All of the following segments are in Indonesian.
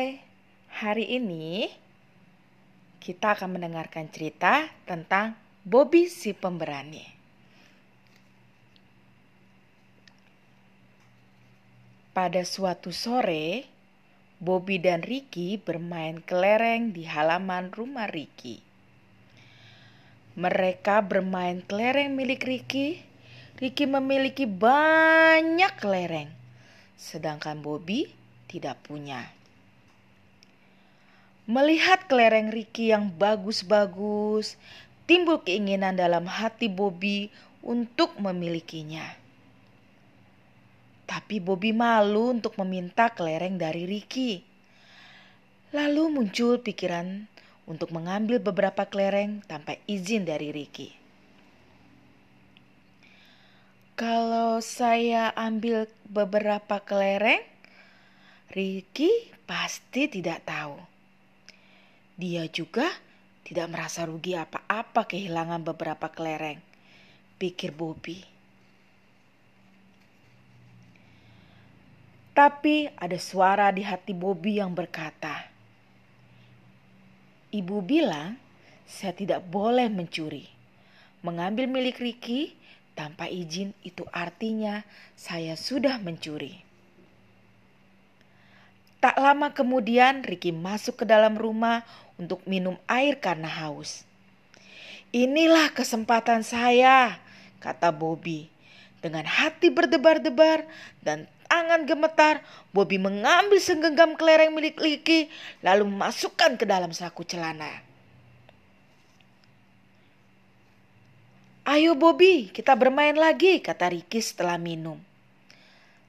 Hai, hari ini kita akan mendengarkan cerita tentang Bobby si pemberani. Pada suatu sore, Bobby dan Ricky bermain kelereng di halaman rumah Ricky. Mereka bermain kelereng milik Ricky. Ricky memiliki banyak kelereng, sedangkan Bobby tidak punya. Melihat kelereng Ricky yang bagus-bagus, timbul keinginan dalam hati Bobby untuk memilikinya. Tapi Bobby malu untuk meminta kelereng dari Ricky. Lalu muncul pikiran untuk mengambil beberapa kelereng tanpa izin dari Ricky. Kalau saya ambil beberapa kelereng, Ricky pasti tidak tahu. Dia juga tidak merasa rugi apa-apa kehilangan beberapa kelereng, pikir Bobby. Tapi ada suara di hati Bobby yang berkata, Ibu bilang saya tidak boleh mencuri. Mengambil milik Ricky tanpa izin itu artinya saya sudah mencuri. Tak lama kemudian Ricky masuk ke dalam rumah untuk minum air karena haus. Inilah kesempatan saya, kata Bobby. Dengan hati berdebar-debar dan tangan gemetar, Bobby mengambil segenggam kelereng milik Ricky lalu memasukkan ke dalam saku celana. Ayo Bobby, kita bermain lagi, kata Ricky setelah minum.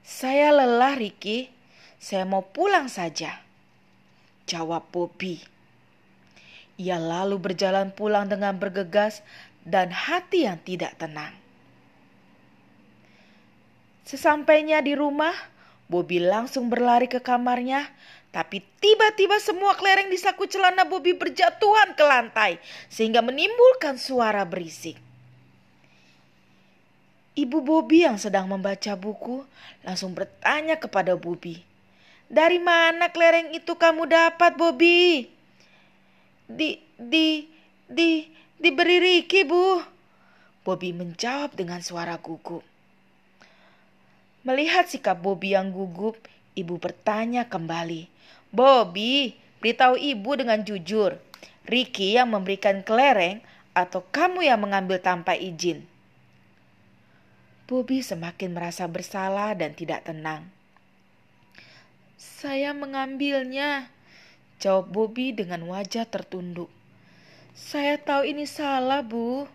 Saya lelah Ricky, saya mau pulang saja. Jawab Bobby. Ia lalu berjalan pulang dengan bergegas dan hati yang tidak tenang. Sesampainya di rumah, Bobby langsung berlari ke kamarnya, tapi tiba-tiba semua kelereng di saku celana Bobby berjatuhan ke lantai sehingga menimbulkan suara berisik. Ibu Bobby yang sedang membaca buku langsung bertanya kepada Bobby, dari mana kelereng itu kamu dapat, Bobby? Di, di, di, diberi Ricky, Bu. Bobby menjawab dengan suara gugup. Melihat sikap Bobby yang gugup, ibu bertanya kembali. Bobby, beritahu ibu dengan jujur. Ricky yang memberikan kelereng atau kamu yang mengambil tanpa izin? Bobby semakin merasa bersalah dan tidak tenang. Saya mengambilnya, jawab Bobby dengan wajah tertunduk. Saya tahu ini salah, Bu.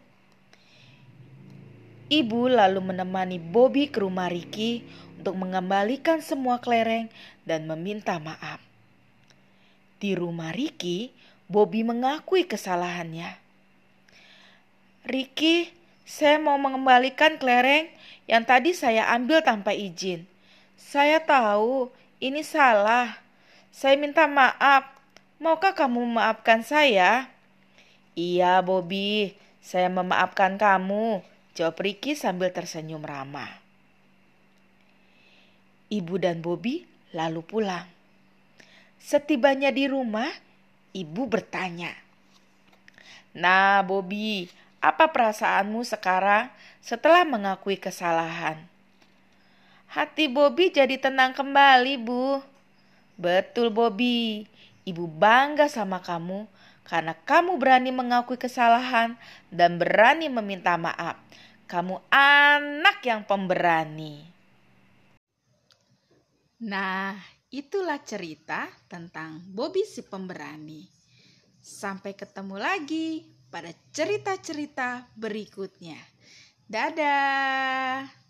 Ibu lalu menemani Bobby ke rumah Ricky untuk mengembalikan semua kelereng dan meminta maaf. Di rumah Ricky, Bobby mengakui kesalahannya. Ricky, saya mau mengembalikan kelereng yang tadi saya ambil tanpa izin. Saya tahu ini salah. Saya minta maaf. Maukah kamu memaafkan saya? Iya, Bobby. Saya memaafkan kamu. Jawab Ricky sambil tersenyum ramah. Ibu dan Bobby lalu pulang. Setibanya di rumah, ibu bertanya. Nah, Bobby, apa perasaanmu sekarang setelah mengakui kesalahan? Hati Bobby jadi tenang kembali, Bu. Betul, Bobby. Ibu bangga sama kamu karena kamu berani mengakui kesalahan dan berani meminta maaf. Kamu anak yang pemberani. Nah, itulah cerita tentang Bobby si pemberani. Sampai ketemu lagi pada cerita-cerita berikutnya. Dadah.